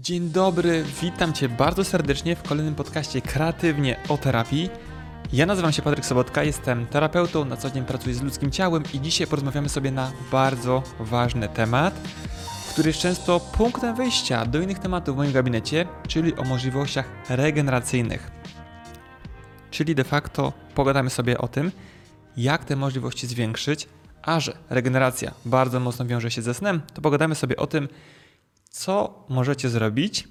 Dzień dobry, witam Cię bardzo serdecznie w kolejnym podcaście Kreatywnie o terapii. Ja nazywam się Patryk Sobotka, jestem terapeutą, na co dzień pracuję z ludzkim ciałem i dzisiaj porozmawiamy sobie na bardzo ważny temat, który jest często punktem wyjścia do innych tematów w moim gabinecie, czyli o możliwościach regeneracyjnych. Czyli de facto pogadamy sobie o tym, jak te możliwości zwiększyć, a że regeneracja bardzo mocno wiąże się ze snem, to pogadamy sobie o tym, co możecie zrobić,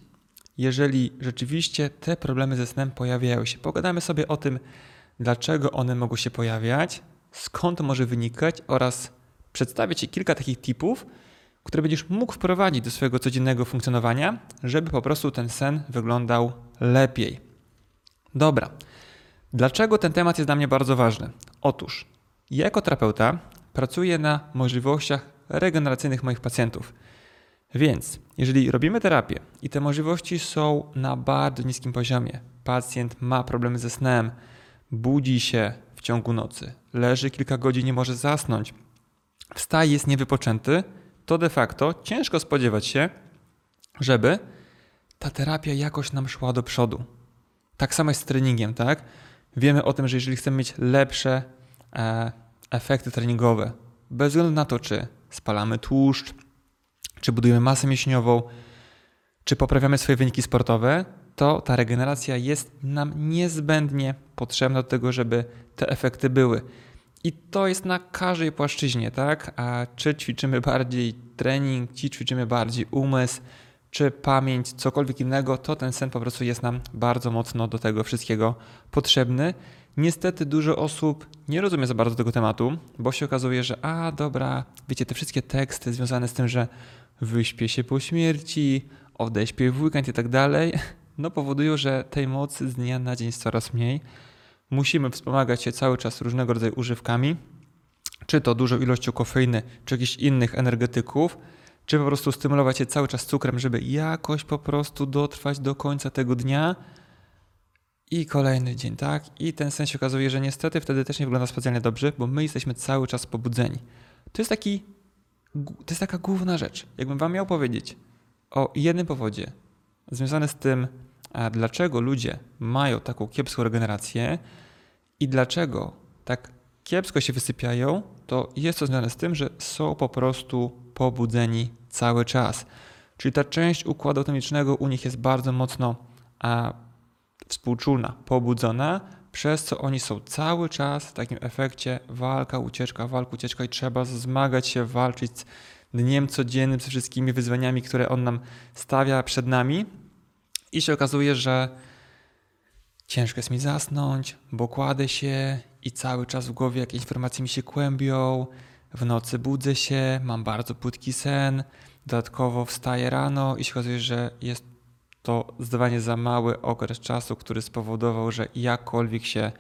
jeżeli rzeczywiście te problemy ze snem pojawiają się. Pogadamy sobie o tym, dlaczego one mogą się pojawiać, skąd może wynikać oraz przedstawię Ci kilka takich tipów, które będziesz mógł wprowadzić do swojego codziennego funkcjonowania, żeby po prostu ten sen wyglądał lepiej. Dobra. Dlaczego ten temat jest dla mnie bardzo ważny? Otóż, ja jako terapeuta pracuję na możliwościach regeneracyjnych moich pacjentów. Więc jeżeli robimy terapię i te możliwości są na bardzo niskim poziomie, pacjent ma problemy ze snem, budzi się w ciągu nocy, leży kilka godzin, nie może zasnąć, wstaje, jest niewypoczęty, to de facto ciężko spodziewać się, żeby ta terapia jakoś nam szła do przodu. Tak samo jest z treningiem, tak? Wiemy o tym, że jeżeli chcemy mieć lepsze e, efekty treningowe, bez względu na to, czy spalamy tłuszcz, czy budujemy masę mięśniową, czy poprawiamy swoje wyniki sportowe, to ta regeneracja jest nam niezbędnie potrzebna do tego, żeby te efekty były. I to jest na każdej płaszczyźnie, tak? A czy ćwiczymy bardziej trening, czy ćwiczymy bardziej umysł, czy pamięć, cokolwiek innego, to ten sen po prostu jest nam bardzo mocno do tego wszystkiego potrzebny. Niestety dużo osób nie rozumie za bardzo tego tematu, bo się okazuje, że a dobra, wiecie, te wszystkie teksty związane z tym, że wyśpię się po śmierci, odeśpię w weekend i tak dalej, no powodują, że tej mocy z dnia na dzień jest coraz mniej. Musimy wspomagać się cały czas różnego rodzaju używkami, czy to dużą ilością kofeiny, czy jakichś innych energetyków, czy po prostu stymulować się cały czas cukrem, żeby jakoś po prostu dotrwać do końca tego dnia i kolejny dzień, tak? I ten sens się okazuje, że niestety wtedy też nie wygląda specjalnie dobrze, bo my jesteśmy cały czas pobudzeni. To jest taki to jest taka główna rzecz. Jakbym wam miał powiedzieć o jednym powodzie związanym z tym, dlaczego ludzie mają taką kiepską regenerację i dlaczego tak kiepsko się wysypiają, to jest to związane z tym, że są po prostu pobudzeni cały czas. Czyli ta część układu autonomicznego u nich jest bardzo mocno a, współczulna, pobudzona, przez co oni są cały czas w takim efekcie walka, ucieczka, walka, ucieczka i trzeba zmagać się, walczyć dniem codziennym, ze wszystkimi wyzwaniami, które on nam stawia przed nami. I się okazuje, że ciężko jest mi zasnąć, bo kładę się i cały czas w głowie jakieś informacje mi się kłębią. W nocy budzę się, mam bardzo płytki sen, dodatkowo wstaję rano i się okazuje, że jest to zdecydowanie za mały okres czasu, który spowodował, że jakkolwiek się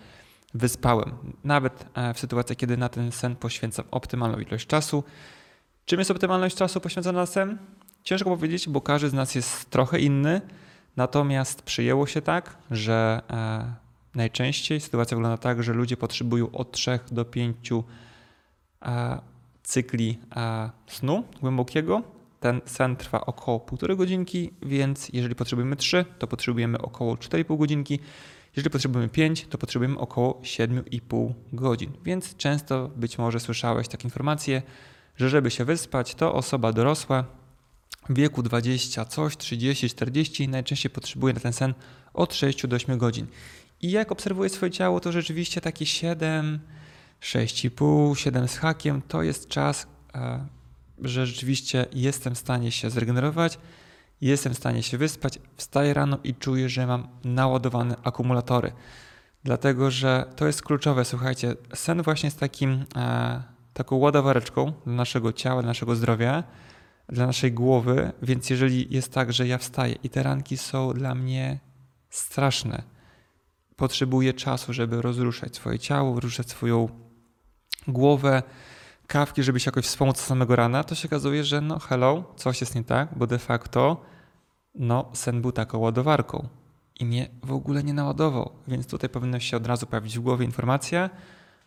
wyspałem. Nawet e, w sytuacji, kiedy na ten sen poświęcam optymalną ilość czasu. Czym jest optymalność czasu poświęcona na sen? Ciężko powiedzieć, bo każdy z nas jest trochę inny. Natomiast przyjęło się tak, że e, najczęściej sytuacja wygląda tak, że ludzie potrzebują od 3 do 5 e, cykli snu głębokiego ten sen trwa około półtorej godzinki, więc jeżeli potrzebujemy 3, to potrzebujemy około 4,5 godzinki. Jeżeli potrzebujemy 5, to potrzebujemy około 7,5 godzin. Więc często być może słyszałeś takie informacje, że żeby się wyspać, to osoba dorosła w wieku 20 coś, 30, 40 najczęściej potrzebuje na ten sen od 6 do 8 godzin. I jak obserwuję swoje ciało, to rzeczywiście takie 7, 6,5, 7 z hakiem to jest czas, e, że rzeczywiście jestem w stanie się zregenerować, jestem w stanie się wyspać, wstaję rano i czuję, że mam naładowane akumulatory. Dlatego, że to jest kluczowe. Słuchajcie, sen właśnie jest takim, e, taką ładowareczką dla naszego ciała, dla naszego zdrowia, dla naszej głowy. Więc jeżeli jest tak, że ja wstaję i te ranki są dla mnie straszne, potrzebuję czasu, żeby rozruszać swoje ciało, ruszać swoją głowę, kawki, żeby się jakoś wspomóc z samego rana, to się okazuje, że no hello, coś jest nie tak, bo de facto no sen był taką ładowarką i mnie w ogóle nie naładował, więc tutaj powinna się od razu pojawić w głowie informacja,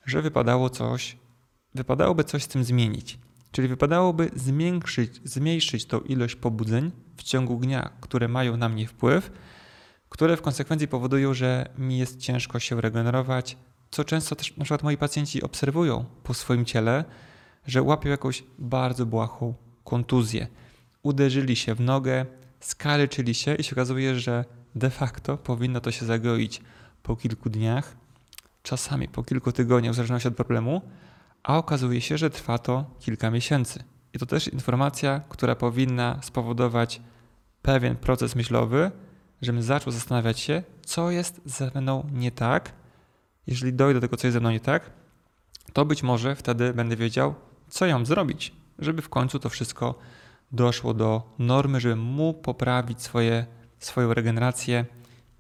że wypadało coś, wypadałoby coś z tym zmienić. Czyli wypadałoby zmniejszyć, zmniejszyć tą ilość pobudzeń w ciągu dnia, które mają na mnie wpływ, które w konsekwencji powodują, że mi jest ciężko się regenerować, co często też na przykład moi pacjenci obserwują po swoim ciele, że łapią jakąś bardzo błahą kontuzję. Uderzyli się w nogę, skaleczyli się i się okazuje, że de facto powinno to się zagoić po kilku dniach, czasami po kilku tygodniach, w zależności od problemu, a okazuje się, że trwa to kilka miesięcy. I to też informacja, która powinna spowodować pewien proces myślowy, żebym zaczął zastanawiać się, co jest ze mną nie tak. Jeżeli dojdę do tego, co jest ze mną nie tak, to być może wtedy będę wiedział, co mam zrobić, żeby w końcu to wszystko doszło do normy, żebym mógł poprawić swoje, swoją regenerację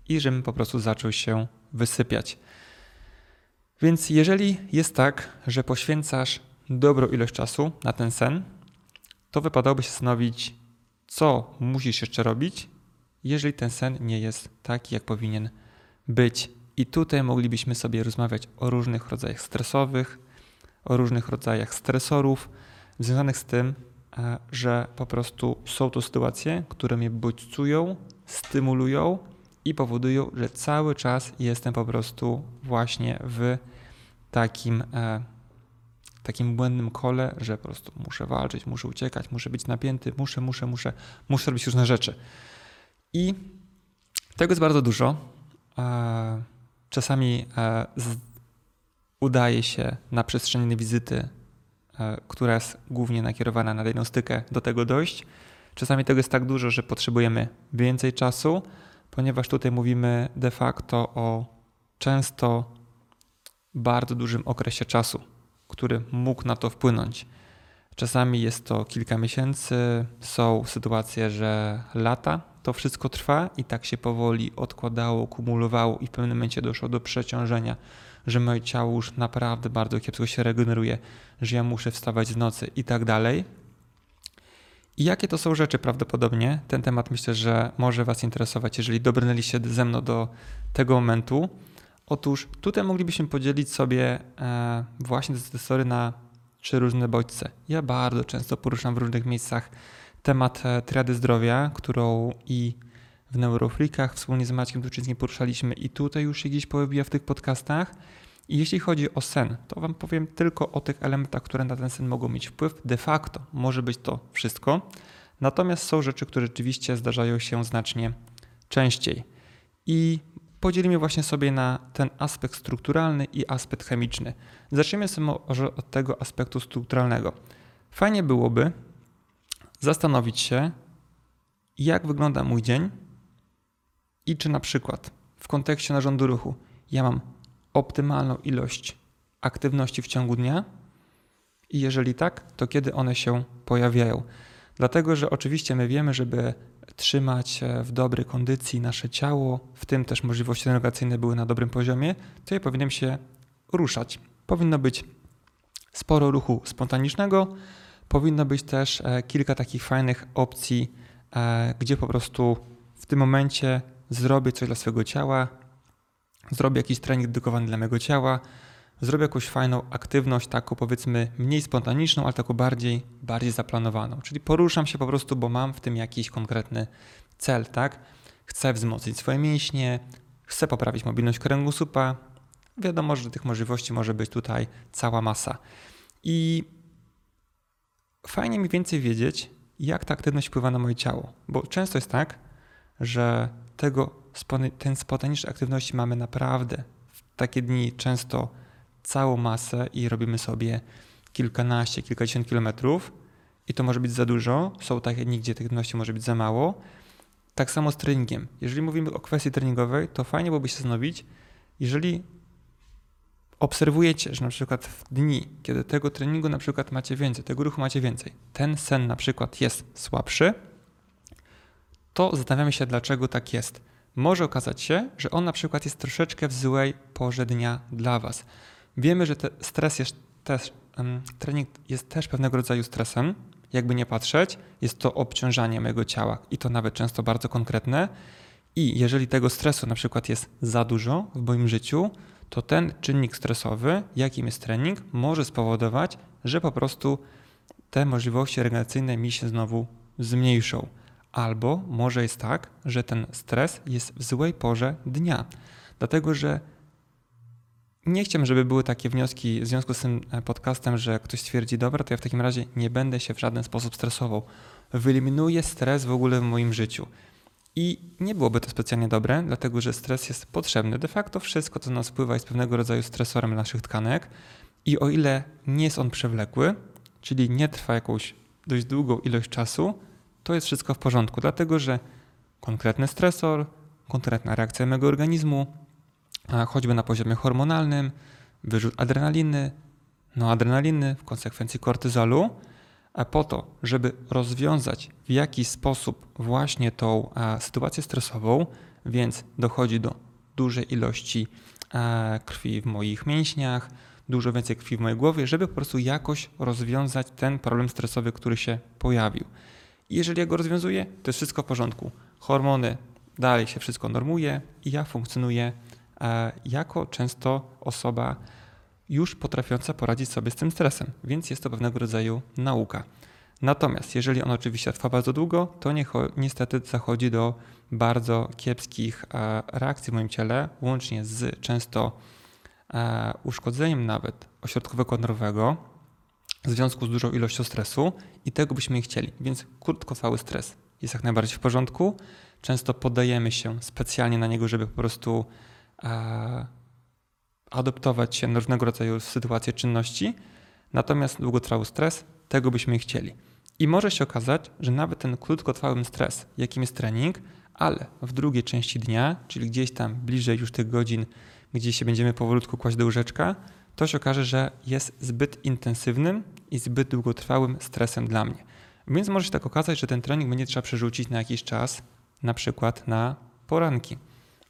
i żebym po prostu zaczął się wysypiać. Więc jeżeli jest tak, że poświęcasz dobrą ilość czasu na ten sen, to wypadałoby się zastanowić, co musisz jeszcze robić, jeżeli ten sen nie jest taki, jak powinien być. I tutaj moglibyśmy sobie rozmawiać o różnych rodzajach stresowych, o różnych rodzajach stresorów, związanych z tym, e, że po prostu są to sytuacje, które mnie bodźcują, stymulują i powodują, że cały czas jestem po prostu właśnie w takim, e, takim błędnym kole, że po prostu muszę walczyć, muszę uciekać, muszę być napięty, muszę, muszę, muszę, muszę robić różne rzeczy. I tego jest bardzo dużo. E, czasami udaje się na przestrzeni wizyty, która jest głównie nakierowana na diagnostykę, do tego dojść. Czasami tego jest tak dużo, że potrzebujemy więcej czasu, ponieważ tutaj mówimy de facto o często bardzo dużym okresie czasu, który mógł na to wpłynąć. Czasami jest to kilka miesięcy, są sytuacje, że lata to wszystko trwa i tak się powoli odkładało, kumulowało i w pewnym momencie doszło do przeciążenia, że moje ciało już naprawdę bardzo kiepsko się regeneruje, że ja muszę wstawać w nocy i tak dalej. I jakie to są rzeczy prawdopodobnie? Ten temat myślę, że może Was interesować, jeżeli dobrnęliście ze mną do tego momentu. Otóż tutaj moglibyśmy podzielić sobie e, właśnie stresory na trzy różne bodźce. Ja bardzo często poruszam w różnych miejscach temat e, triady zdrowia, którą i w Neurofreakach wspólnie z Maćkiem Tuczyńskim poruszaliśmy i tutaj już się gdzieś pojawiła w tych podcastach. I jeśli chodzi o sen, to Wam powiem tylko o tych elementach, które na ten sen mogą mieć wpływ. De facto może być to wszystko. Natomiast są rzeczy, które rzeczywiście zdarzają się znacznie częściej. I podzielimy właśnie sobie na ten aspekt strukturalny i aspekt chemiczny. Zacznijmy sobie od tego aspektu strukturalnego. Fajnie byłoby zastanowić się, jak wygląda mój dzień i czy na przykład w kontekście narządu ruchu ja mam optymalną ilość aktywności w ciągu dnia i jeżeli tak, to kiedy one się pojawiają. Dlatego, że oczywiście my wiemy, żeby trzymać e, w dobrej kondycji nasze ciało, w tym też możliwości derogacyjne były na dobrym poziomie, to ja powinienem się ruszać. Powinno być sporo ruchu spontanicznego, powinno być też e, kilka takich fajnych opcji, e, gdzie po prostu w tym momencie zrobię coś dla swojego ciała, zrobię jakiś trening dedykowany dla mojego ciała, zrobię jakąś fajną aktywność, taką powiedzmy mniej spontaniczną, ale taką bardziej, bardziej zaplanowaną. Czyli poruszam się po prostu, bo mam w tym jakiś konkretny cel, tak? Chcę wzmocnić swoje mięśnie, chcę poprawić mobilność kręgosłupa. Wiadomo, że tych możliwości może być tutaj cała masa. I fajnie mi więcej wiedzieć, jak ta aktywność wpływa na moje ciało, bo często jest tak, że tego, ten spontanicznej aktywności mamy naprawdę w takie dni często całą masę i robimy sobie kilkanaście, kilkadziesiąt kilometrów i to może być za dużo. Są takie dni, gdzie tych aktywności może być za mało. Tak samo z treningiem. Jeżeli mówimy o kwestii treningowej, to fajnie byłoby się zastanowić, jeżeli obserwujecie, że na przykład w dni, kiedy tego treningu na przykład macie więcej, tego ruchu macie więcej, ten sen na przykład jest słabszy, to zastanawiamy się, dlaczego tak jest. Może okazać się, że on na przykład jest troszeczkę w złej porze dnia dla Was. Wiemy, że stres jest też, trening jest też pewnego rodzaju stresem, jakby nie patrzeć, jest to obciążanie mojego ciała i to nawet często bardzo konkretne. I jeżeli tego stresu na przykład jest za dużo w moim życiu, to ten czynnik stresowy, jakim jest trening, może spowodować, że po prostu te możliwości regeneracyjne mi się znowu zmniejszą. Albo może jest tak, że ten stres jest w złej porze dnia, dlatego że nie chciałbym, żeby były takie wnioski w związku z tym e, podcastem, że ktoś stwierdzi, dobra, to ja w takim razie nie będę się w żaden sposób stresował. Wyeliminuję stres w ogóle w moim życiu. I nie byłoby to specjalnie dobre, dlatego że stres jest potrzebny. De facto wszystko, co na nas wpływa, jest pewnego rodzaju stresorem naszych tkanek. I o ile nie jest on przewlekły, czyli nie trwa jakąś dość długą ilość czasu, to jest wszystko w porządku, dlatego że konkretny stresor, konkretna reakcja mego organizmu, choćby na poziomie hormonalnym, wyrzut adrenaliny, no adrenaliny, w konsekwencji kortyzolu, a po to, żeby rozwiązać w jakiś sposób właśnie tą sytuację stresową, więc dochodzi do dużej ilości krwi w moich mięśniach, dużo więcej krwi w mojej głowie, żeby po prostu jakoś rozwiązać ten problem stresowy, który się pojawił. Jeżeli ja go rozwiązuję, to jest wszystko w porządku. Hormony dalej się wszystko normuje i ja funkcjonuję e, jako często osoba już potrafiąca poradzić sobie z tym stresem, więc jest to pewnego rodzaju nauka. Natomiast jeżeli on oczywiście trwa bardzo długo, to niestety zachodzi do bardzo kiepskich e, reakcji w moim ciele, łącznie z często e, uszkodzeniem nawet ośrodkowego nerwowego w związku z dużą ilością stresu i tego byśmy nie chcieli. Więc krótkotrwały stres jest jak najbardziej w porządku. Często podajemy się specjalnie na niego, żeby po prostu e, adoptować się na różnego rodzaju sytuacje, czynności. Natomiast długotrwały stres, tego byśmy nie chcieli. I może się okazać, że nawet ten krótkotrwały stres, jakim jest trening, ale w drugiej części dnia, czyli gdzieś tam bliżej już tych godzin, gdzie się będziemy powolutku kłaść do łóżeczka, to się okaże, że jest zbyt intensywnym i zbyt długotrwałym stresem dla mnie. Więc może się tak okazać, że ten trening będzie trzeba przerzucić na jakiś czas, na przykład na poranki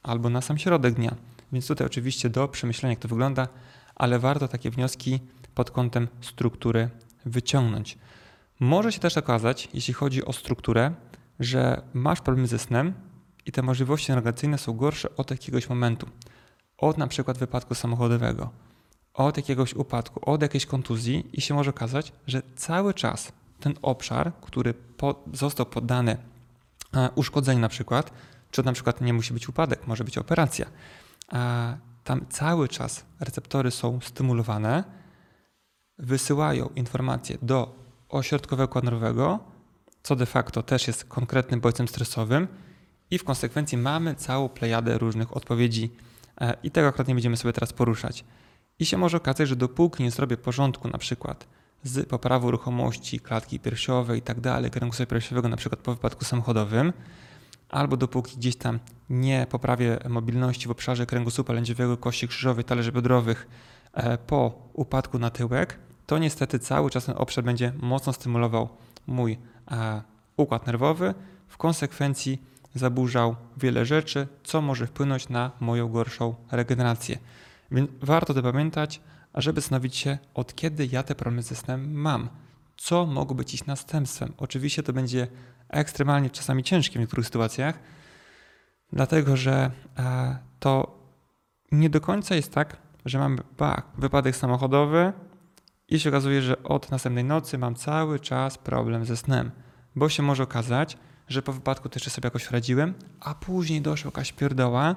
albo na sam środek dnia. Więc tutaj oczywiście do przemyślenia, jak to wygląda, ale warto takie wnioski pod kątem struktury wyciągnąć. Może się też okazać, jeśli chodzi o strukturę, że masz problemy ze snem i te możliwości narracyjne są gorsze od jakiegoś momentu. Od na przykład wypadku samochodowego, od jakiegoś upadku, od jakiejś kontuzji i się może okazać, że cały czas ten obszar, który po, został poddany e, uszkodzeniu na przykład, czy to na przykład nie musi być upadek, może być operacja, tam cały czas receptory są stymulowane, wysyłają informacje do ośrodkowego nerwowego, co de facto też jest konkretnym bodźcem stresowym i w konsekwencji mamy całą plejadę różnych odpowiedzi e, i tego akurat nie będziemy sobie teraz poruszać. I się może okazać, że dopóki nie zrobię porządku na przykład z poprawą ruchomości, klatki piersiowej i tak dalej, kręgosłupa piersiowego na przykład po wypadku samochodowym, albo dopóki gdzieś tam nie poprawię mobilności w obszarze kręgosłupa lędźwiowego, kości krzyżowej, talerzy biodrowych e, po upadku na tyłek, to niestety cały czas ten obszar będzie mocno stymulował mój e, układ nerwowy, w konsekwencji zaburzał wiele rzeczy, co może wpłynąć na moją gorszą regenerację. Więc warto to pamiętać, żeby zastanowić się, od kiedy ja te problemy ze snem mam. Co mogło być ich następstwem? Oczywiście to będzie ekstremalnie czasami ciężkie w niektórych sytuacjach, dlatego że e, to nie do końca jest tak, że mam wypadek samochodowy i się okazuje, że od następnej nocy mam cały czas problem ze snem, bo się może okazać, że po wypadku też sobie jakoś radziłem, a później doszła jakaś pierdoła,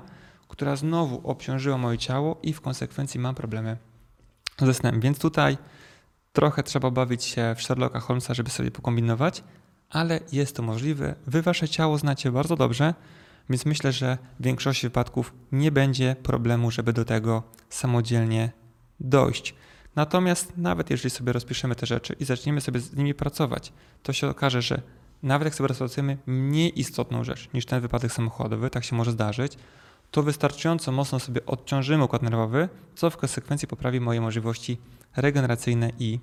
która znowu obciążyła moje ciało i w konsekwencji mam problemy ze snem. Więc tutaj trochę trzeba bawić się w Sherlocka Holmesa, żeby sobie pokombinować, ale jest to możliwe. Wy wasze ciało znacie bardzo dobrze, więc myślę, że w większości wypadków nie będzie problemu, żeby do tego samodzielnie dojść. Natomiast nawet jeżeli sobie rozpiszemy te rzeczy i zaczniemy sobie z nimi pracować, to się okaże, że nawet jak sobie rozpracujemy mniej istotną rzecz niż ten wypadek samochodowy, tak się może zdarzyć, to wystarczająco mocno sobie odciążymy układ nerwowy, co w konsekwencji poprawi moje możliwości regeneracyjne i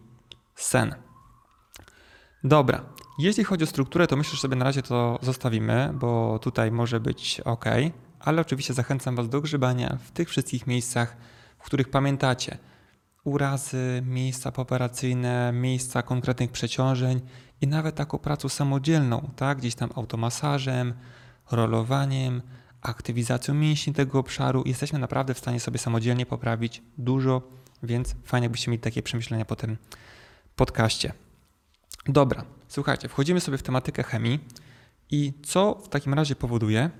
sen. Dobra, jeśli chodzi o strukturę, to myślę, że sobie na razie to zostawimy, bo tutaj może być ok, ale oczywiście zachęcam Was do grzebania w tych wszystkich miejscach, w których pamiętacie urazy, miejsca pooperacyjne, miejsca konkretnych przeciążeń i nawet taką pracą samodzielną, tak? gdzieś tam automasażem, rolowaniem, aktywizacją mięśni tego obszaru jesteśmy naprawdę w stanie sobie samodzielnie poprawić dużo, więc fajnie jakbyście mieli takie przemyślenia po tym podcaście. Dobra, słuchajcie, wchodzimy sobie w tematykę chemii i co w takim razie powoduje,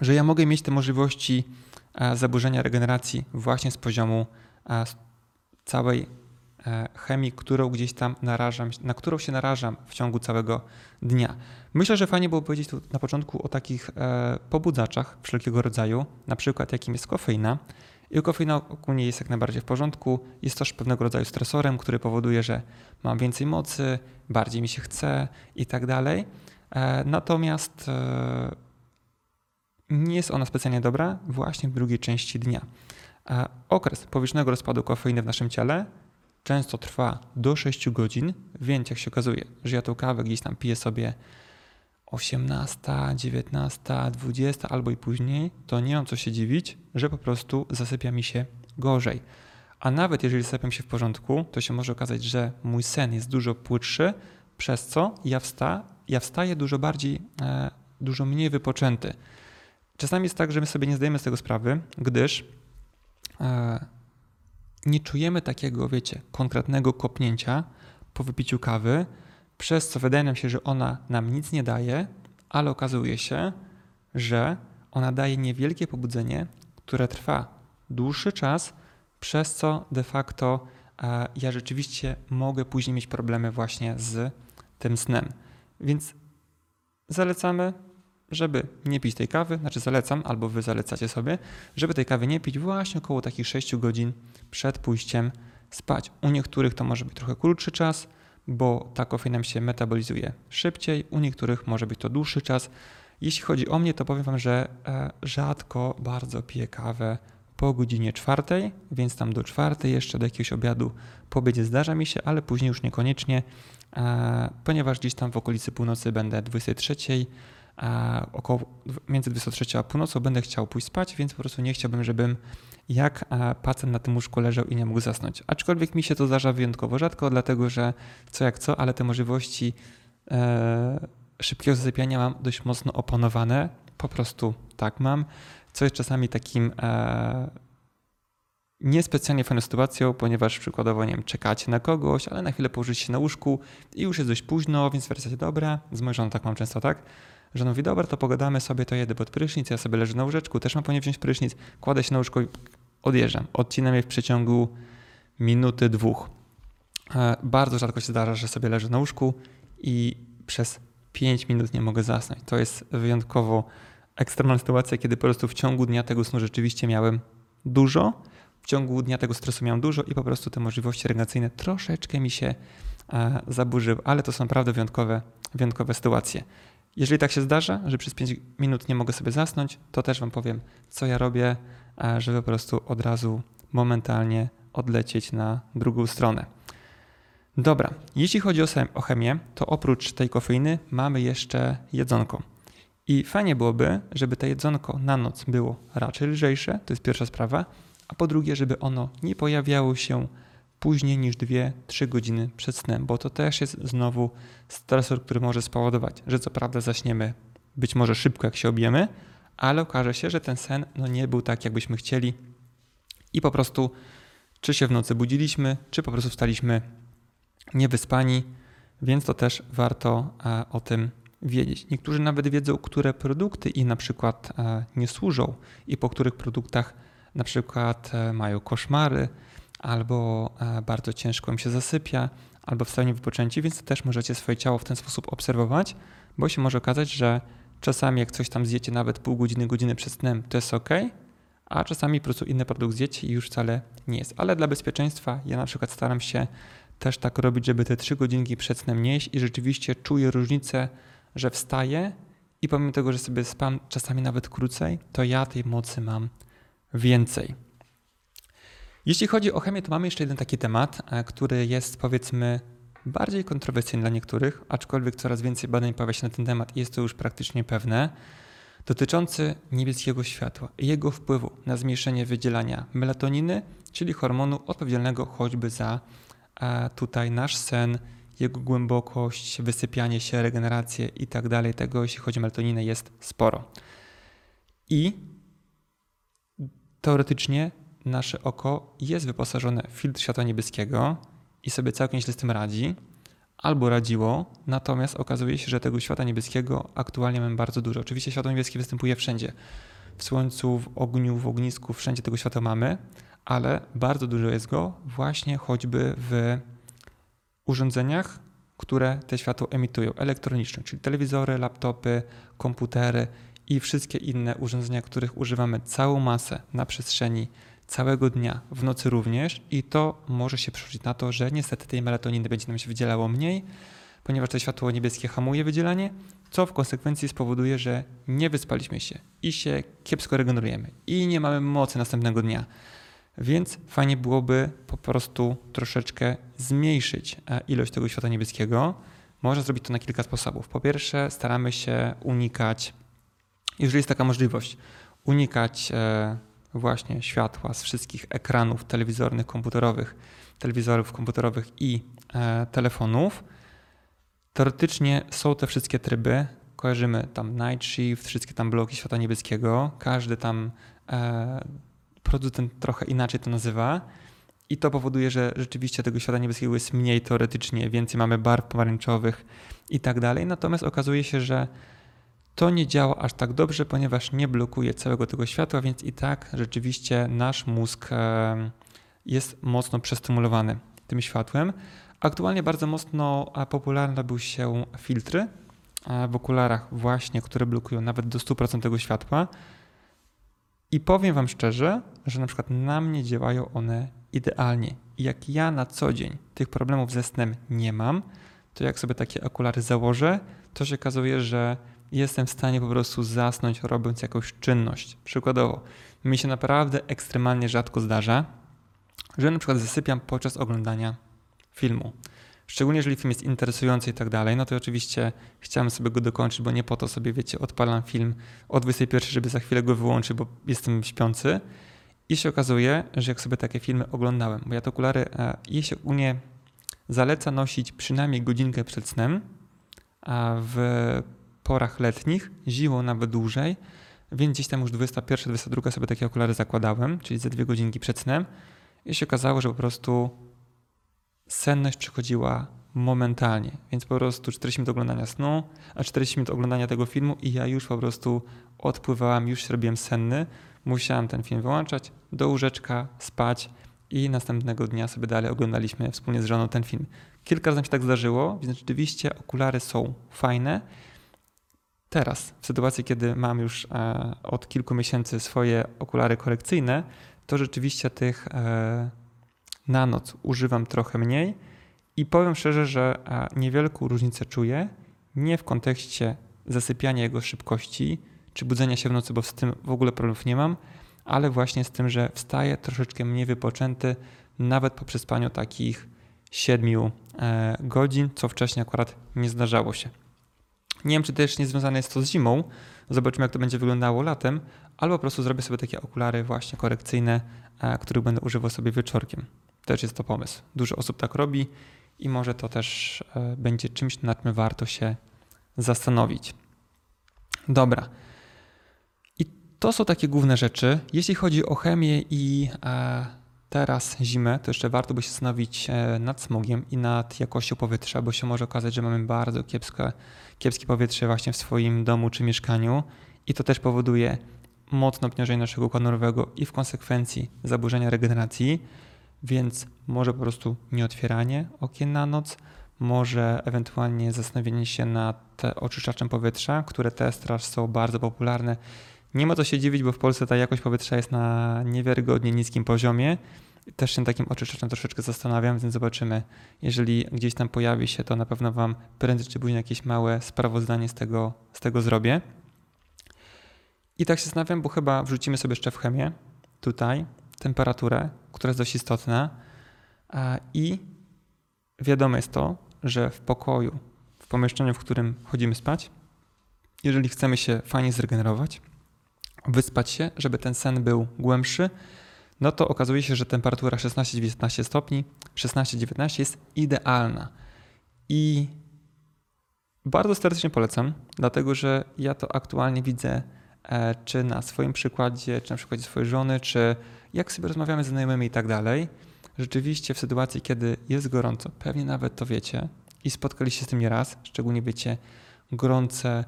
że ja mogę mieć te możliwości e, zaburzenia regeneracji właśnie z poziomu e, całej chemii, którą gdzieś tam narażam, na którą się narażam w ciągu całego dnia. Myślę, że fajnie było powiedzieć tu na początku o takich pobudzaczach wszelkiego rodzaju, na przykład jakim jest kofeina. I kofeina ogólnie jest jak najbardziej w porządku. Jest też pewnego rodzaju stresorem, który powoduje, że mam więcej mocy, bardziej mi się chce i tak dalej. Natomiast nie jest ona specjalnie dobra właśnie w drugiej części dnia. Okres powierzchnego rozpadu kofeiny w naszym ciele często trwa do 6 godzin, więc jak się okazuje, że ja tą kawę gdzieś tam piję sobie 18, 19, 20 albo i później, to nie mam co się dziwić, że po prostu zasypia mi się gorzej. A nawet jeżeli zasypiam się w porządku, to się może okazać, że mój sen jest dużo płytszy, przez co ja, wsta, ja wstaję dużo bardziej, e, dużo mniej wypoczęty. Czasami jest tak, że my sobie nie zdajemy z tego sprawy, gdyż e, nie czujemy takiego, wiecie, konkretnego kopnięcia po wypiciu kawy, przez co wydaje nam się, że ona nam nic nie daje, ale okazuje się, że ona daje niewielkie pobudzenie, które trwa dłuższy czas, przez co de facto e, ja rzeczywiście mogę później mieć problemy właśnie z tym snem. Więc zalecamy żeby nie pić tej kawy, znaczy zalecam, albo wy zalecacie sobie, żeby tej kawy nie pić właśnie około takich 6 godzin przed pójściem spać. U niektórych to może być trochę krótszy czas, bo ta kofeina się metabolizuje szybciej, u niektórych może być to dłuższy czas. Jeśli chodzi o mnie, to powiem wam, że e, rzadko bardzo piję kawę po godzinie czwartej, więc tam do czwartej, jeszcze do jakiegoś obiadu po zdarza mi się, ale później już niekoniecznie, e, ponieważ gdzieś tam w okolicy północy będę 23, około między 23 a północą będę chciał pójść spać, więc po prostu nie chciałbym, żebym jak pacjent na tym łóżku leżał i nie mógł zasnąć. Aczkolwiek mi się to zdarza wyjątkowo rzadko, dlatego że co jak co, ale te możliwości e, szybkiego zasypiania mam dość mocno opanowane. Po prostu tak mam. Co jest czasami takim e, niespecjalnie fajną sytuacją, ponieważ przykładowo, nie wiem, czekacie na kogoś, ale na chwilę położycie się na łóżku i już jest dość późno, więc wracacie, dobra, z moją żoną tak mam często, tak? Że mówi, dobra, to pogadamy sobie, to jedę pod prysznic, ja sobie leżę na łóżeczku, też mam po nie wziąć prysznic, kładę się na łóżko i odjeżdżam. Odcinam je w przeciągu minuty, dwóch. E, bardzo rzadko się zdarza, że sobie leżę na łóżku i przez 5 minut nie mogę zasnąć. To jest wyjątkowo ekstremalna sytuacja, kiedy po prostu w ciągu dnia tego snu rzeczywiście miałem dużo, w ciągu dnia tego stresu miałem dużo i po prostu te możliwości regeneracyjne troszeczkę mi się e, zaburzyły, ale to są naprawdę wyjątkowe, wyjątkowe sytuacje. Jeżeli tak się zdarza, że przez 5 minut nie mogę sobie zasnąć, to też Wam powiem, co ja robię, żeby po prostu od razu momentalnie odlecieć na drugą stronę. Dobra, jeśli chodzi o chemię, to oprócz tej kofeiny mamy jeszcze jedzonko. I fajnie byłoby, żeby to jedzonko na noc było raczej lżejsze, to jest pierwsza sprawa, a po drugie, żeby ono nie pojawiało się później niż 2-3 godziny przed snem, bo to też jest znowu stresor, który może spowodować, że co prawda zaśniemy być może szybko, jak się objemy, ale okaże się, że ten sen no, nie był tak, jakbyśmy chcieli i po prostu czy się w nocy budziliśmy, czy po prostu wstaliśmy niewyspani, więc to też warto e, o tym wiedzieć. Niektórzy nawet wiedzą, które produkty im na przykład e, nie służą i po których produktach na przykład e, mają koszmary, albo e, bardzo ciężko im się zasypia, albo wstają wypoczęci, więc też możecie swoje ciało w ten sposób obserwować, bo się może okazać, że czasami jak coś tam zjecie nawet pół godziny, godziny przed snem, to jest ok, a czasami po prostu inny produkt zjecie i już wcale nie jest. Ale dla bezpieczeństwa ja na przykład staram się też tak robić, żeby te trzy godzinki przed snem nie jeść i rzeczywiście czuję różnicę, że wstaję i pomimo tego, że sobie spam czasami nawet krócej, to ja tej mocy mam więcej. Jeśli chodzi o chemię, to mamy jeszcze jeden taki temat, e, który jest powiedzmy bardziej kontrowersyjny dla niektórych, aczkolwiek coraz więcej badań pojawia się na ten temat i jest to już praktycznie pewne, dotyczący niebieskiego światła i jego wpływu na zmniejszenie wydzielania melatoniny, czyli hormonu odpowiedzialnego choćby za e, tutaj nasz sen, jego głębokość, wysypianie się, regenerację i tak. Tego, jeśli chodzi o melatoninę, jest sporo. I teoretycznie nasze oko jest wyposażone w filtr światła niebieskiego i sobie całkiem źle z tym radzi, albo radziło, natomiast okazuje się, że tego światła niebieskiego aktualnie mamy bardzo dużo. Oczywiście światło niebieskie występuje wszędzie. W słońcu, w ogniu, w ognisku, wszędzie tego światła mamy, ale bardzo dużo jest go właśnie choćby w urządzeniach, które te światło emitują, elektroniczne, czyli telewizory, laptopy, komputery i wszystkie inne urządzenia, których używamy całą masę na przestrzeni całego dnia, w nocy również i to może się przełożyć na to, że niestety tej melatoniny będzie nam się wydzielało mniej, ponieważ to światło niebieskie hamuje wydzielanie, co w konsekwencji spowoduje, że nie wyspaliśmy się i się kiepsko regenerujemy i nie mamy mocy następnego dnia. Więc fajnie byłoby po prostu troszeczkę zmniejszyć e, ilość tego światła niebieskiego. Można zrobić to na kilka sposobów. Po pierwsze, staramy się unikać, jeżeli jest taka możliwość, unikać e, właśnie światła z wszystkich ekranów telewizornych, komputerowych, telewizorów komputerowych i e, telefonów. Teoretycznie są te wszystkie tryby. Kojarzymy tam night shift, wszystkie tam bloki światła niebieskiego. Każdy tam e, producent trochę inaczej to nazywa. I to powoduje, że rzeczywiście tego światła niebieskiego jest mniej teoretycznie, więcej mamy barw pomarańczowych i tak dalej. Natomiast okazuje się, że to nie działa aż tak dobrze, ponieważ nie blokuje całego tego światła, więc i tak rzeczywiście nasz mózg e, jest mocno przestymulowany tym światłem. Aktualnie bardzo mocno popularne były się filtry w okularach właśnie, które blokują nawet do 100% tego światła. I powiem Wam szczerze, że na przykład na mnie działają one idealnie. I jak ja na co dzień tych problemów ze snem nie mam, to jak sobie takie okulary założę, to się okazuje, że jestem w stanie po prostu zasnąć robiąc jakąś czynność. Przykładowo, mi się naprawdę ekstremalnie rzadko zdarza, że na przykład zasypiam podczas oglądania filmu. Szczególnie jeżeli film jest interesujący i tak dalej, no to oczywiście chciałem sobie go dokończyć, bo nie po to sobie, wiecie, odpalam film o 21, żeby za chwilę go wyłączyć, bo jestem śpiący. I się okazuje, że jak sobie takie filmy oglądałem, bo ja te okulary, e, je się u mnie zaleca nosić przynajmniej godzinkę przed snem, a w porach letnich, zimą nawet dłużej, więc gdzieś tam już 21, 22 sobie takie okulary zakładałem, czyli ze dwie godzinki przed snem. I się okazało, że po prostu senność przychodziła momentalnie, więc po prostu 40 minut oglądania snu, a 40 minut oglądania tego filmu i ja już po prostu odpływałam, już się robiłem senny, musiałem ten film wyłączać, do łóżeczka, spać i następnego dnia sobie dalej oglądaliśmy wspólnie z żoną ten film. Kilka razy mi się tak zdarzyło, więc rzeczywiście okulary są fajne, Teraz, w sytuacji, kiedy mam już e, od kilku miesięcy swoje okulary korekcyjne, to rzeczywiście tych e, na noc używam trochę mniej i powiem szczerze, że e, niewielką różnicę czuję. Nie w kontekście zasypiania jego szybkości czy budzenia się w nocy, bo z tym w ogóle problemów nie mam, ale właśnie z tym, że wstaję troszeczkę mniej wypoczęty, nawet po przespaniu takich 7 godzin, co wcześniej akurat nie zdarzało się. Nie wiem, czy też nie związane jest to z zimą. Zobaczymy, jak to będzie wyglądało latem. Albo po prostu zrobię sobie takie okulary właśnie korekcyjne, e, których będę używał sobie wieczorkiem. Też jest to pomysł. Dużo osób tak robi i może to też e, będzie czymś, nad czym warto się zastanowić. Dobra. I to są takie główne rzeczy. Jeśli chodzi o chemię i e, teraz zimę, to jeszcze warto by się zastanowić e, nad smogiem i nad jakością powietrza, bo się może okazać, że mamy bardzo kiepskie, kiepskie powietrze właśnie w swoim domu czy mieszkaniu i to też powoduje mocne obciążenie naszego układu nerwowego i w konsekwencji zaburzenia regeneracji, więc może po prostu nieotwieranie okien na noc, może ewentualnie zastanowienie się nad oczyszczaczem powietrza, które teraz są bardzo popularne. Nie ma co się dziwić, bo w Polsce ta jakość powietrza jest na niewiarygodnie niskim poziomie też się takim oczyszczaczem troszeczkę zastanawiam, więc zobaczymy. Jeżeli gdzieś tam pojawi się, to na pewno Wam prędzej czy później jakieś małe sprawozdanie z tego, z tego zrobię. I tak się zastanawiam, bo chyba wrzucimy sobie jeszcze w chemię tutaj temperaturę, która jest dość istotna. I wiadomo jest to, że w pokoju, w pomieszczeniu, w którym chodzimy spać, jeżeli chcemy się fajnie zregenerować, wyspać się, żeby ten sen był głębszy, no to okazuje się, że temperatura 16-19 stopni, 16-19 jest idealna. I bardzo serdecznie polecam, dlatego że ja to aktualnie widzę e, czy na swoim przykładzie, czy na przykładzie swojej żony, czy jak sobie rozmawiamy z znajomymi i tak dalej. Rzeczywiście w sytuacji, kiedy jest gorąco, pewnie nawet to wiecie, i spotkaliście się z tym nieraz, szczególnie wiecie, gorące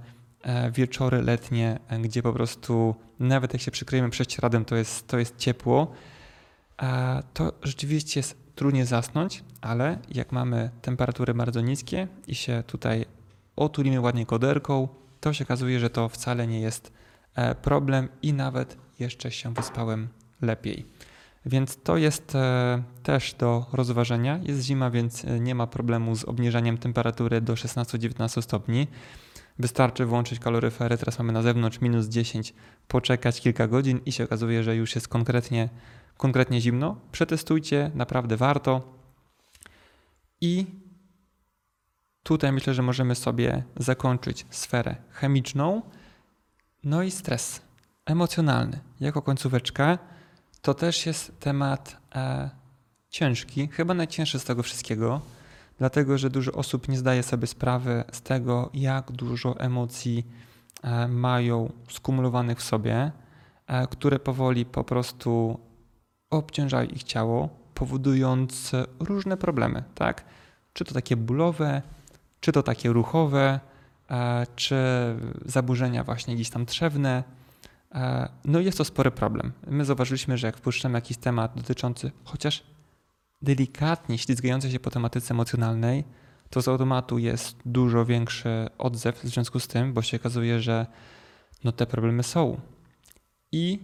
wieczory letnie, e, gdzie po prostu nawet jak się przykryjemy prześcieradem, to jest, to jest ciepło, e, to rzeczywiście jest trudniej zasnąć, ale jak mamy temperatury bardzo niskie i się tutaj otulimy ładnie koderką, to się okazuje, że to wcale nie jest e, problem i nawet jeszcze się wyspałem lepiej. Więc to jest e, też do rozważenia. Jest zima, więc e, nie ma problemu z obniżaniem temperatury do 16-19 stopni. Wystarczy włączyć kaloryfery, teraz mamy na zewnątrz minus 10, poczekać kilka godzin i się okazuje, że już jest konkretnie, konkretnie zimno. Przetestujcie, naprawdę warto. I tutaj myślę, że możemy sobie zakończyć sferę chemiczną, no i stres emocjonalny jako końcóweczka to też jest temat e, ciężki, chyba najcięższy z tego wszystkiego, dlatego że dużo osób nie zdaje sobie sprawy z tego, jak dużo emocji e, mają skumulowanych w sobie, e, które powoli po prostu obciążają ich ciało, powodując różne problemy, tak? Czy to takie bólowe, czy to takie ruchowe, e, czy zaburzenia właśnie gdzieś tam trzewne, no jest to spory problem. My zauważyliśmy, że jak wpuszczamy jakiś temat dotyczący chociaż delikatnie ślizgający się po tematyce emocjonalnej, to z automatu jest dużo większy odzew w związku z tym, bo się okazuje, że no te problemy są. I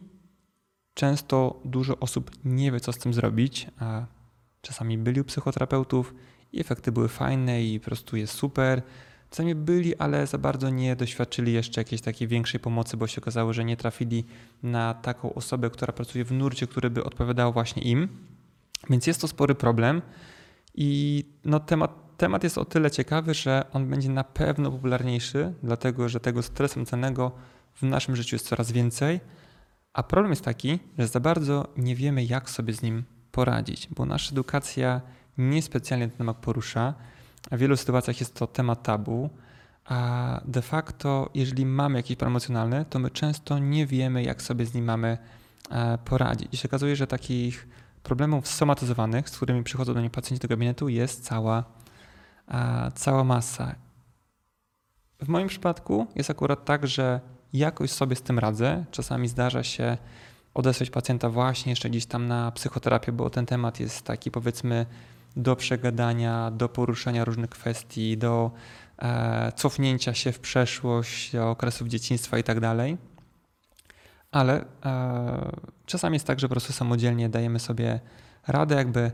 często dużo osób nie wie, co z tym zrobić, a czasami byli u psychoterapeutów i efekty były fajne i po prostu jest super, Czasami byli, ale za bardzo nie doświadczyli jeszcze jakiejś takiej większej pomocy, bo się okazało, że nie trafili na taką osobę, która pracuje w nurcie, który by odpowiadał właśnie im. Więc jest to spory problem i no temat, temat jest o tyle ciekawy, że on będzie na pewno popularniejszy, dlatego że tego stresu emocjonalnego w naszym życiu jest coraz więcej. A problem jest taki, że za bardzo nie wiemy, jak sobie z nim poradzić, bo nasza edukacja niespecjalnie ten temat porusza. W wielu sytuacjach jest to temat tabu, a de facto, jeżeli mamy jakiś problem emocjonalny, to my często nie wiemy, jak sobie z nim mamy e, poradzić. I się okazuje, że takich problemów somatyzowanych, z którymi przychodzą do mnie pacjenci do gabinetu, jest cała, cała masa. W moim przypadku jest akurat tak, że jakoś sobie z tym radzę. Czasami zdarza się odesłać pacjenta właśnie jeszcze gdzieś tam na psychoterapię, bo ten temat jest taki powiedzmy do przegadania, do poruszania różnych kwestii, do e, cofnięcia się w przeszłość, do okresów dzieciństwa i tak dalej. Ale e, czasami jest tak, że po prostu samodzielnie dajemy sobie radę, jakby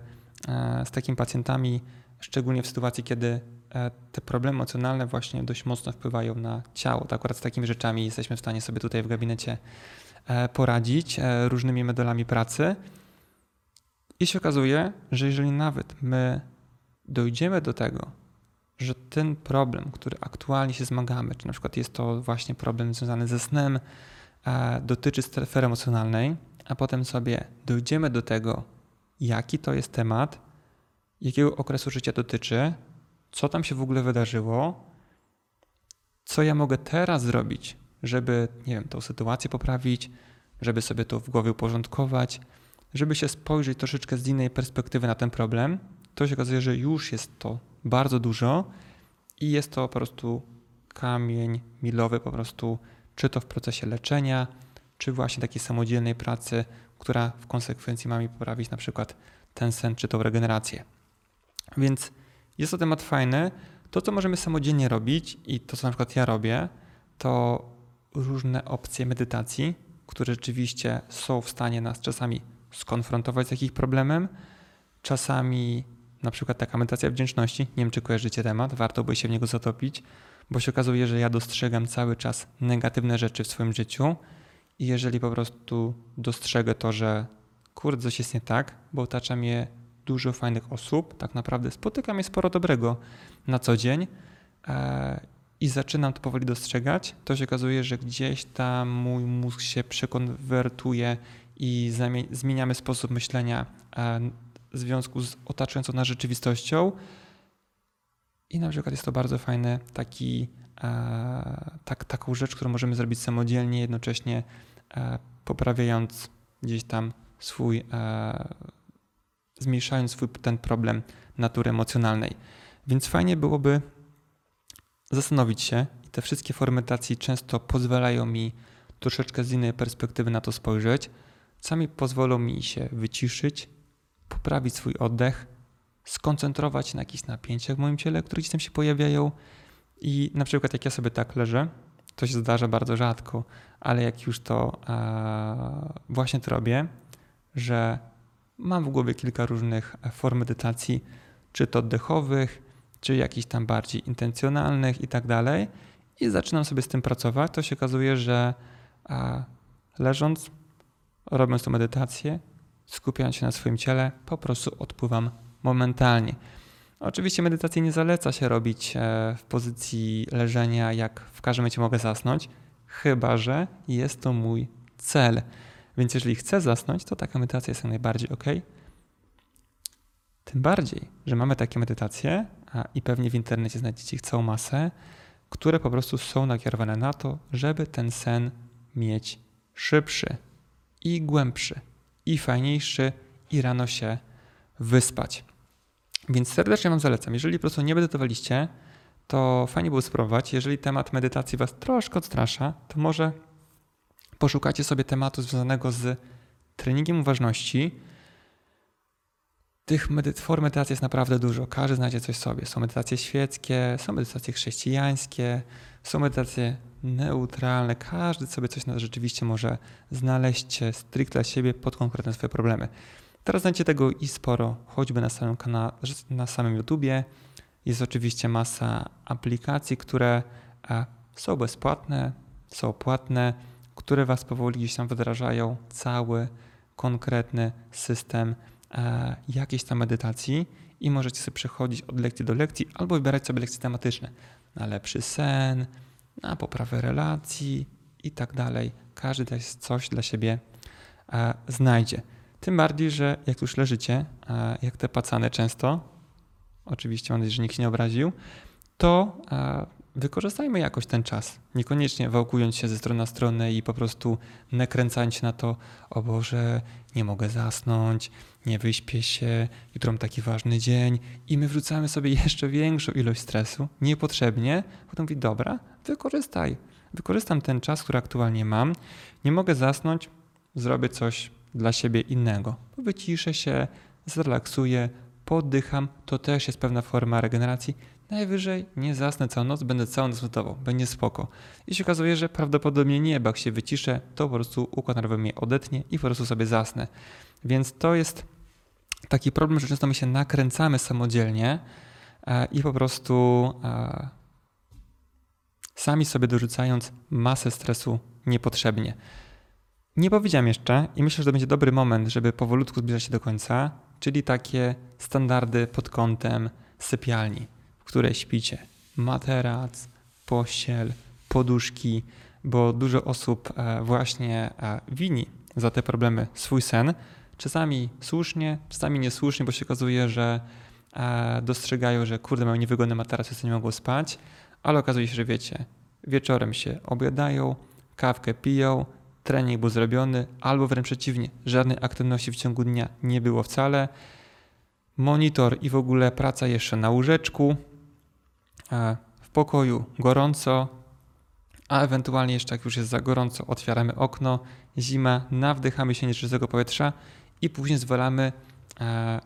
e, z takimi pacjentami, szczególnie w sytuacji, kiedy e, te problemy emocjonalne właśnie dość mocno wpływają na ciało. To akurat z takimi rzeczami jesteśmy w stanie sobie tutaj w gabinecie e, poradzić e, różnymi medalami pracy. I się okazuje, że jeżeli nawet my dojdziemy do tego, że ten problem, który aktualnie się zmagamy, czy na przykład jest to właśnie problem związany ze snem, dotyczy sfery emocjonalnej, a potem sobie dojdziemy do tego, jaki to jest temat, jakiego okresu życia dotyczy, co tam się w ogóle wydarzyło, co ja mogę teraz zrobić, żeby, nie wiem, tą sytuację poprawić, żeby sobie to w głowie uporządkować, żeby się spojrzeć troszeczkę z innej perspektywy na ten problem, to się okazuje, że już jest to bardzo dużo i jest to po prostu kamień milowy, po prostu czy to w procesie leczenia, czy właśnie takiej samodzielnej pracy, która w konsekwencji ma mi poprawić na przykład ten sen, czy tą regenerację. Więc jest to temat fajny. To, co możemy samodzielnie robić i to, co na przykład ja robię, to różne opcje medytacji, które rzeczywiście są w stanie nas czasami skonfrontować z jakimś problemem. Czasami na przykład taka medytacja wdzięczności, nie wiem czy kojarzycie temat, warto by się w niego zatopić, bo się okazuje, że ja dostrzegam cały czas negatywne rzeczy w swoim życiu i jeżeli po prostu dostrzegę to, że kurde, coś jest nie tak, bo otacza mnie dużo fajnych osób, tak naprawdę spotykam je sporo dobrego na co dzień e, i zaczynam to powoli dostrzegać, to się okazuje, że gdzieś tam mój mózg się przekonwertuje i zmieniamy sposób myślenia e, w związku z otaczającą nas rzeczywistością. I na przykład jest to bardzo fajny taki, e, tak, taką rzecz, którą możemy zrobić samodzielnie, jednocześnie e, poprawiając gdzieś tam swój, zmniejszając swój ten problem natury emocjonalnej. Więc fajnie byłoby zastanowić się, i te wszystkie formy medytacji często pozwalają mi troszeczkę z innej perspektywy na to spojrzeć. Sami pozwolą mi się wyciszyć, poprawić swój oddech, skoncentrować na jakichś napięciach w moim ciele, które gdzieś tam się pojawiają. I na przykład jak ja sobie tak leżę, to się zdarza bardzo rzadko, ale jak już to e, właśnie to robię, że mam w głowie kilka różnych form medytacji, czy to oddechowych, czy jakichś tam bardziej intencjonalnych i tak dalej. I zaczynam sobie z tym pracować, to się okazuje, że e, leżąc, robiąc tą medytację, skupiając się na swoim ciele, po prostu odpływam momentalnie. Oczywiście medytacji nie zaleca się robić e, w pozycji leżenia, jak w każdym momencie mogę zasnąć, chyba że jest to mój cel. Więc jeżeli chcę zasnąć, to taka medytacja jest jak najbardziej ok. Tym bardziej, że mamy takie medytacje, a i pewnie w internecie znajdziecie ich całą masę, które po prostu są nakierowane na to, żeby ten sen mieć szybszy i głębszy i fajniejszy i rano się wyspać. Więc serdecznie Wam zalecam. Jeżeli po prostu nie medytowaliście, to fajnie było spróbować. Jeżeli temat medytacji Was troszkę odstrasza, to może poszukacie sobie tematu związanego z treningiem uważności. Tych medyt form medytacji jest naprawdę dużo. Każdy znajdzie coś sobie. Są medytacje świeckie, są medytacje chrześcijańskie, są medytacje neutralne. Każdy sobie coś rzeczywiście może znaleźć stricte dla siebie pod konkretne swoje problemy. Teraz znajdziecie tego i sporo, choćby na samym kanale, na samym YouTubie. Jest oczywiście masa aplikacji, które e, są bezpłatne, są płatne, które Was powoli gdzieś tam wdrażają cały konkretny system e, jakiejś tam medytacji i możecie sobie przechodzić od lekcji do lekcji albo wybierać sobie lekcje tematyczne na lepszy sen, na poprawę relacji i tak dalej. Każdy coś dla siebie e, znajdzie. Tym bardziej, że jak już leżycie, jak te pacane często, oczywiście mam nadzieję, że nikt się nie obraził, to wykorzystajmy jakoś ten czas. Niekoniecznie wałkując się ze strony na stronę i po prostu nakręcając się na to, o Boże, nie mogę zasnąć, nie wyśpię się, jutro mam taki ważny dzień i my wrzucamy sobie jeszcze większą ilość stresu niepotrzebnie. Potem mówi, dobra, wykorzystaj. Wykorzystam ten czas, który aktualnie mam. Nie mogę zasnąć, zrobię coś dla siebie innego. Wyciszę się, zrelaksuję, poddycham, to też jest pewna forma regeneracji. Najwyżej nie zasnę całą noc, będę całą noc notował, będzie spoko. I się okazuje, że prawdopodobnie nie, bo jak się wyciszę, to po prostu układ nerwowy mnie odetnie i po prostu sobie zasnę. Więc to jest taki problem, że często my się nakręcamy samodzielnie e, i po prostu e, sami sobie dorzucając masę stresu niepotrzebnie. Nie powiedziałem jeszcze i myślę, że to będzie dobry moment, żeby powolutku zbliżać się do końca, czyli takie standardy pod kątem sypialni, w której śpicie. Materac, pościel, poduszki, bo dużo osób e, właśnie e, wini za te problemy swój sen. Czasami słusznie, czasami niesłusznie, bo się okazuje, że e, dostrzegają, że kurde, mają niewygodny materac, więc nie mogą spać, ale okazuje się, że wiecie, wieczorem się obiadają, kawkę piją, trening był zrobiony, albo wręcz przeciwnie, żadnej aktywności w ciągu dnia nie było wcale. Monitor i w ogóle praca jeszcze na łóżeczku, w pokoju gorąco, a ewentualnie jeszcze jak już jest za gorąco, otwieramy okno, zima, nawdychamy się nieczystego powietrza i później zwalamy e,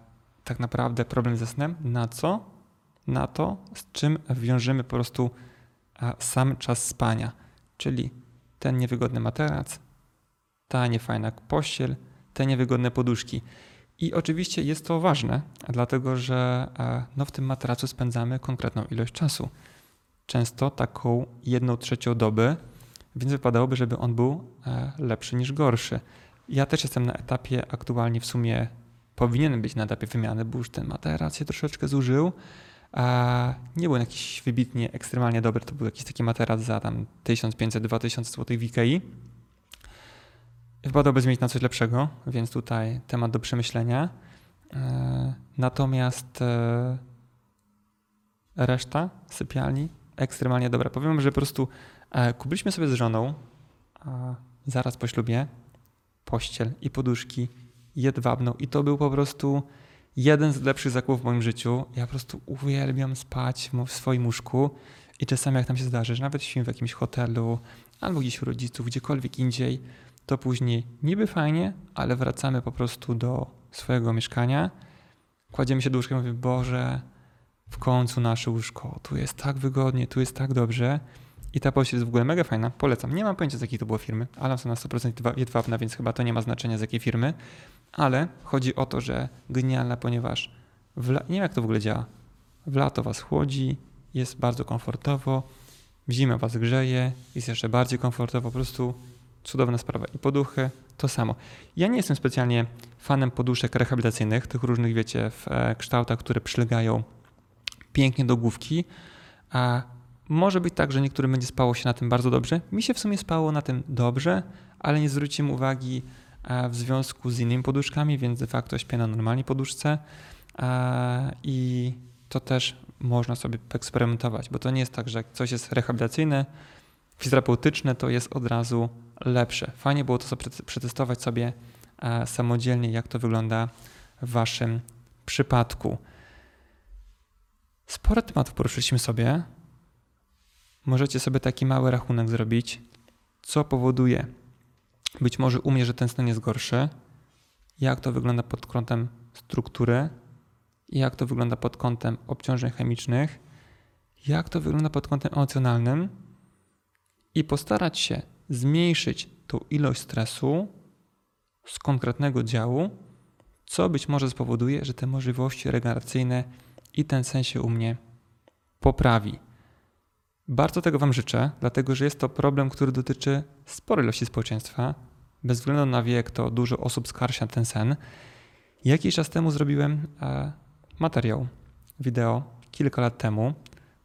tak naprawdę problem ze snem. Na co? Na to, z czym wiążemy po prostu e, sam czas spania, czyli ten niewygodny materac, ta niefajna pościel, te niewygodne poduszki. I oczywiście jest to ważne, dlatego że e, no, w tym materacu spędzamy konkretną ilość czasu. Często taką jedną trzecią doby, więc wypadałoby, żeby on był e, lepszy niż gorszy. Ja też jestem na etapie aktualnie w sumie powinien być na etapie wymiany, bo już ten materac się troszeczkę zużył. A nie był jakiś wybitnie, ekstremalnie dobry, to był jakiś taki materac za tam 1500-2000 zł w Ikei Wypadałoby zmienić na coś lepszego, więc tutaj temat do przemyślenia. E, natomiast e, reszta sypialni ekstremalnie dobra. Powiem, że po prostu e, kupiliśmy sobie z żoną zaraz po ślubie pościel i poduszki jedwabną i to był po prostu jeden z lepszych zakupów w moim życiu. Ja po prostu uwielbiam spać w swoim łóżku i czasami jak tam się zdarzy, że nawet śpimy w jakimś hotelu albo gdzieś u rodziców, gdziekolwiek indziej, to później niby fajnie, ale wracamy po prostu do swojego mieszkania, kładziemy się do łóżka i mówimy, Boże, w końcu nasze łóżko, tu jest tak wygodnie, tu jest tak dobrze. I ta powieść jest w ogóle mega fajna, polecam. Nie mam pojęcia z jakiej to było firmy, są na 100% jedwabna, więc chyba to nie ma znaczenia z jakiej firmy. Ale chodzi o to, że genialna, ponieważ nie wiem jak to w ogóle działa. W lato was chłodzi, jest bardzo komfortowo, w zimę was grzeje, jest jeszcze bardziej komfortowo, po prostu cudowna sprawa. I poduchy to samo. Ja nie jestem specjalnie fanem poduszek rehabilitacyjnych, tych różnych, wiecie, w e, kształtach, które przylegają pięknie do główki. A może być tak, że niektórym będzie spało się na tym bardzo dobrze. Mi się w sumie spało na tym dobrze, ale nie zwróciłem uwagi e, w związku z innymi poduszkami, więc de facto śpię na normalnej poduszce. E, I to też można sobie eksperymentować, bo to nie jest tak, że jak coś jest rehabilitacyjne, fizjoterapeutyczne, to jest od razu lepsze. Fajnie było to sobie przetestować sobie e, samodzielnie, jak to wygląda w waszym przypadku. Sporo tematów poruszyliśmy sobie. Możecie sobie taki mały rachunek zrobić, co powoduje być może u mnie, że ten stan jest gorszy, jak to wygląda pod kątem struktury, jak to wygląda pod kątem obciążeń chemicznych, jak to wygląda pod kątem emocjonalnym i postarać się zmniejszyć tą ilość stresu z konkretnego działu, co być może spowoduje, że te możliwości regeneracyjne i ten sen się u mnie poprawi. Bardzo tego Wam życzę, dlatego że jest to problem, który dotyczy sporej ilości społeczeństwa. Bez względu na wiek, to dużo osób skarży na ten sen. Jakiś czas temu zrobiłem e, materiał, wideo, kilka lat temu,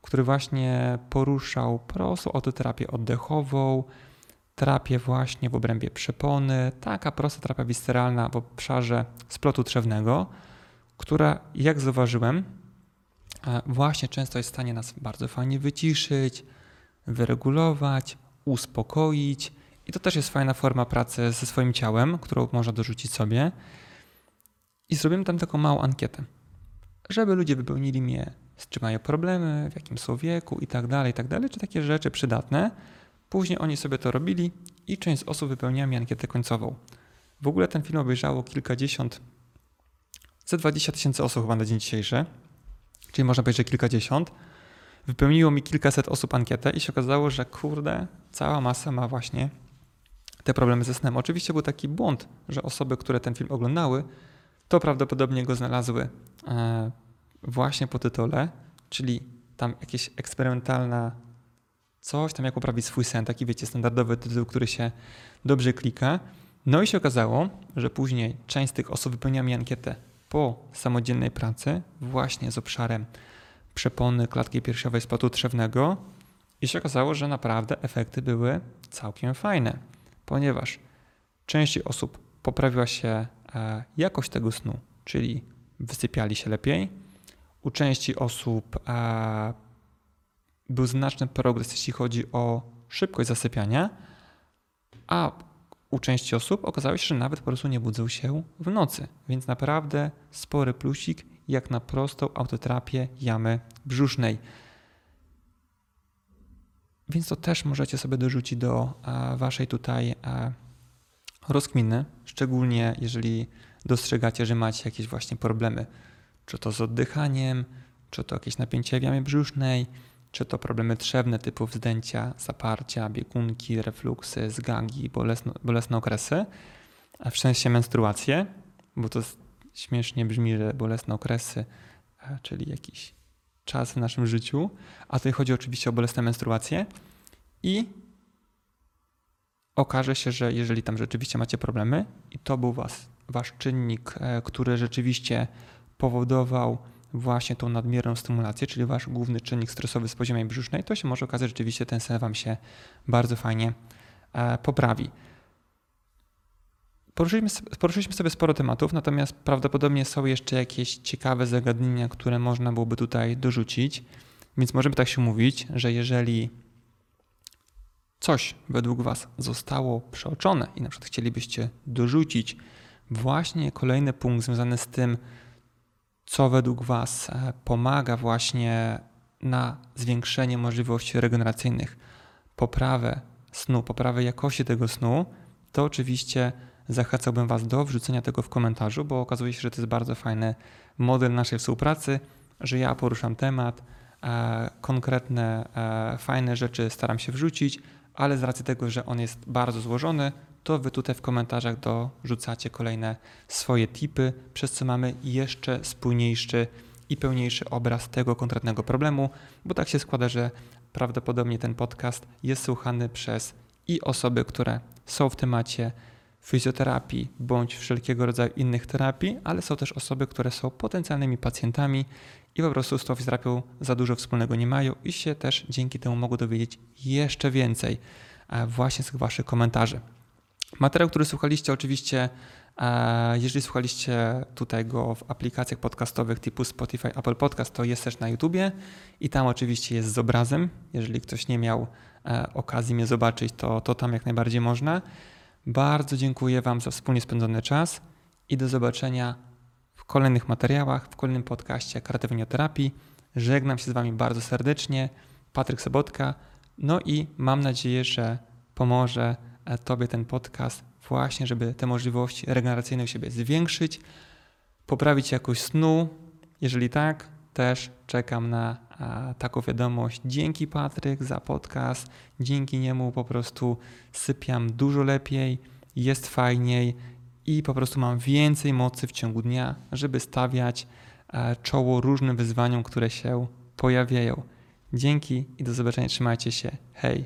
który właśnie poruszał prostą autoterapię oddechową, terapię właśnie w obrębie przepony, taka prosta terapia visceralna w obszarze splotu trzewnego, która, jak zauważyłem, właśnie często jest w stanie nas bardzo fajnie wyciszyć, wyregulować, uspokoić. I to też jest fajna forma pracy ze swoim ciałem, którą można dorzucić sobie. I zrobiłem tam taką małą ankietę, żeby ludzie wypełnili mnie, z czym mają problemy, w jakim są wieku i tak dalej, i tak dalej, czy takie rzeczy przydatne. Później oni sobie to robili i część z osób wypełniała mi ankietę końcową. W ogóle ten film obejrzało kilkadziesiąt, ze 20 tysięcy osób chyba na dzień dzisiejszy czyli można powiedzieć, że kilkadziesiąt, wypełniło mi kilkaset osób ankietę i się okazało, że kurde, cała masa ma właśnie te problemy ze snem. Oczywiście był taki błąd, że osoby, które ten film oglądały, to prawdopodobnie go znalazły e, właśnie po tytule, czyli tam jakieś eksperymentalna coś, tam jak poprawić swój sen, taki wiecie, standardowy tytuł, który się dobrze klika. No i się okazało, że później część z tych osób wypełniła mi ankietę po samodzielnej pracy właśnie z obszarem przepony klatki piersiowej splotu trzewnego i się okazało, że naprawdę efekty były całkiem fajne, ponieważ części osób poprawiła się e, jakość tego snu, czyli wysypiali się lepiej. U części osób e, był znaczny progres, jeśli chodzi o szybkość zasypiania, a u części osób okazało się, że nawet po prostu nie budzą się w nocy. Więc naprawdę spory plusik jak na prostą autoterapię jamy brzusznej. Więc to też możecie sobie dorzucić do waszej tutaj rozkminy, szczególnie jeżeli dostrzegacie, że macie jakieś właśnie problemy, czy to z oddychaniem, czy to jakieś napięcie w jamie brzusznej, czy to problemy trzewne typu wzdęcia, zaparcia, biegunki, refluksy, zgagi, bolesne, bolesne okresy, a w sensie menstruacje, bo to śmiesznie brzmi, że bolesne okresy, e, czyli jakiś czas w naszym życiu, a tutaj chodzi oczywiście o bolesne menstruacje. I okaże się, że jeżeli tam rzeczywiście macie problemy i to był was, wasz czynnik, e, który rzeczywiście powodował właśnie tą nadmierną stymulację, czyli wasz główny czynnik stresowy z poziomej brzusznej, to się może okazać, że rzeczywiście ten sen wam się bardzo fajnie e, poprawi. Poruszyliśmy, poruszyliśmy sobie sporo tematów, natomiast prawdopodobnie są jeszcze jakieś ciekawe zagadnienia, które można byłoby tutaj dorzucić. Więc możemy tak się mówić, że jeżeli coś według Was zostało przeoczone i na przykład chcielibyście dorzucić właśnie kolejny punkt związany z tym, co według Was e, pomaga właśnie na zwiększenie możliwości regeneracyjnych, poprawę snu, poprawę jakości tego snu, to oczywiście zachęcałbym Was do wrzucenia tego w komentarzu, bo okazuje się, że to jest bardzo fajny model naszej współpracy, że ja poruszam temat, e, konkretne, e, fajne rzeczy staram się wrzucić, ale z racji tego, że on jest bardzo złożony, to Wy tutaj w komentarzach dorzucacie kolejne swoje tipy, przez co mamy jeszcze spójniejszy i pełniejszy obraz tego konkretnego problemu, bo tak się składa, że prawdopodobnie ten podcast jest słuchany przez i osoby, które są w temacie fizjoterapii bądź wszelkiego rodzaju innych terapii, ale są też osoby, które są potencjalnymi pacjentami i po prostu z tą fizjoterapią za dużo wspólnego nie mają i się też dzięki temu mogą dowiedzieć jeszcze więcej właśnie z Waszych komentarzy. Materiał, który słuchaliście, oczywiście, e, jeżeli słuchaliście tutaj go w aplikacjach podcastowych typu Spotify, Apple Podcast, to jest też na YouTubie i tam oczywiście jest z obrazem. Jeżeli ktoś nie miał e, okazji mnie zobaczyć, to, to tam jak najbardziej można. Bardzo dziękuję Wam za wspólnie spędzony czas i do zobaczenia w kolejnych materiałach, w kolejnym podcaście Kreatywnioterapii. Żegnam się z Wami bardzo serdecznie. Patryk Sobotka. No i mam nadzieję, że pomoże Tobie ten podcast właśnie, żeby te możliwości regeneracyjne u siebie zwiększyć, poprawić jakość snu. Jeżeli tak, też czekam na a, taką wiadomość. Dzięki Patryk za podcast. Dzięki niemu po prostu sypiam dużo lepiej, jest fajniej i po prostu mam więcej mocy w ciągu dnia, żeby stawiać e, czoło różnym wyzwaniom, które się pojawiają. Dzięki i do zobaczenia. Trzymajcie się. Hej.